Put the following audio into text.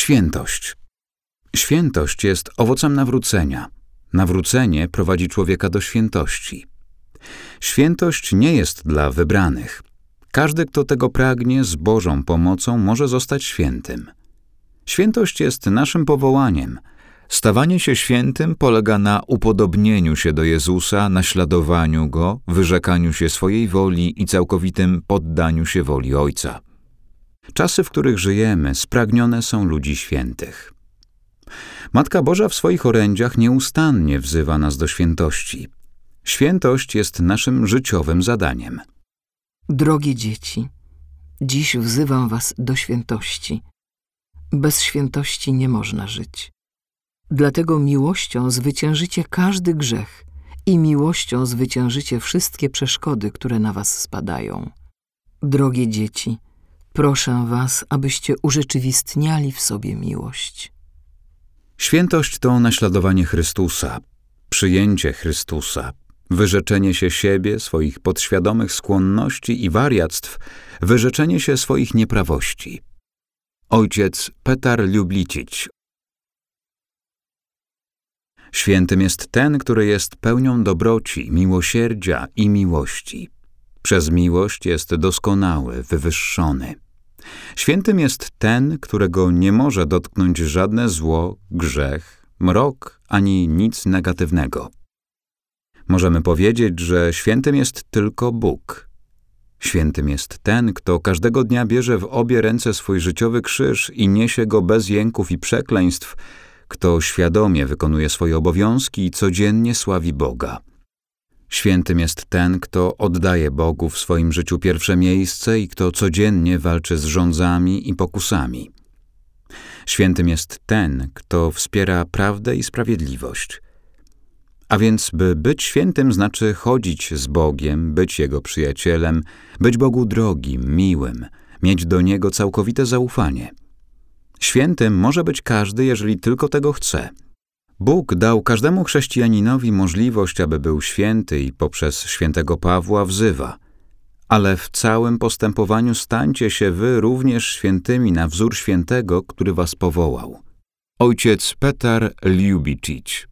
Świętość. Świętość jest owocem nawrócenia. Nawrócenie prowadzi człowieka do świętości. Świętość nie jest dla wybranych. Każdy, kto tego pragnie, z Bożą pomocą może zostać świętym. Świętość jest naszym powołaniem. Stawanie się świętym polega na upodobnieniu się do Jezusa, naśladowaniu Go, wyrzekaniu się swojej woli i całkowitym poddaniu się woli Ojca. Czasy, w których żyjemy, spragnione są ludzi świętych. Matka Boża w swoich orędziach nieustannie wzywa nas do świętości. Świętość jest naszym życiowym zadaniem. Drogie dzieci, dziś wzywam was do świętości. Bez świętości nie można żyć. Dlatego miłością zwyciężycie każdy grzech i miłością zwyciężycie wszystkie przeszkody, które na was spadają. Drogie dzieci, proszę was, abyście urzeczywistniali w sobie miłość. Świętość to naśladowanie Chrystusa, przyjęcie Chrystusa, wyrzeczenie się siebie, swoich podświadomych skłonności i wariactw, wyrzeczenie się swoich nieprawości. Ojciec Petar Lublicić Świętym jest ten, który jest pełnią dobroci, miłosierdzia i miłości. Przez miłość jest doskonały, wywyższony. Świętym jest ten, którego nie może dotknąć żadne zło, grzech, mrok ani nic negatywnego. Możemy powiedzieć, że świętym jest tylko Bóg. Świętym jest ten, kto każdego dnia bierze w obie ręce swój życiowy krzyż i niesie go bez jęków i przekleństw, kto świadomie wykonuje swoje obowiązki i codziennie sławi Boga. Świętym jest ten, kto oddaje Bogu w swoim życiu pierwsze miejsce i kto codziennie walczy z rządzami i pokusami. Świętym jest ten, kto wspiera prawdę i sprawiedliwość. A więc, by być świętym, znaczy chodzić z Bogiem, być Jego przyjacielem, być Bogu drogim, miłym, mieć do Niego całkowite zaufanie. Świętym może być każdy, jeżeli tylko tego chce. Bóg dał każdemu chrześcijaninowi możliwość, aby był święty i poprzez świętego Pawła wzywa. Ale w całym postępowaniu stańcie się wy również świętymi na wzór świętego, który was powołał. Ojciec Petar Ljubicic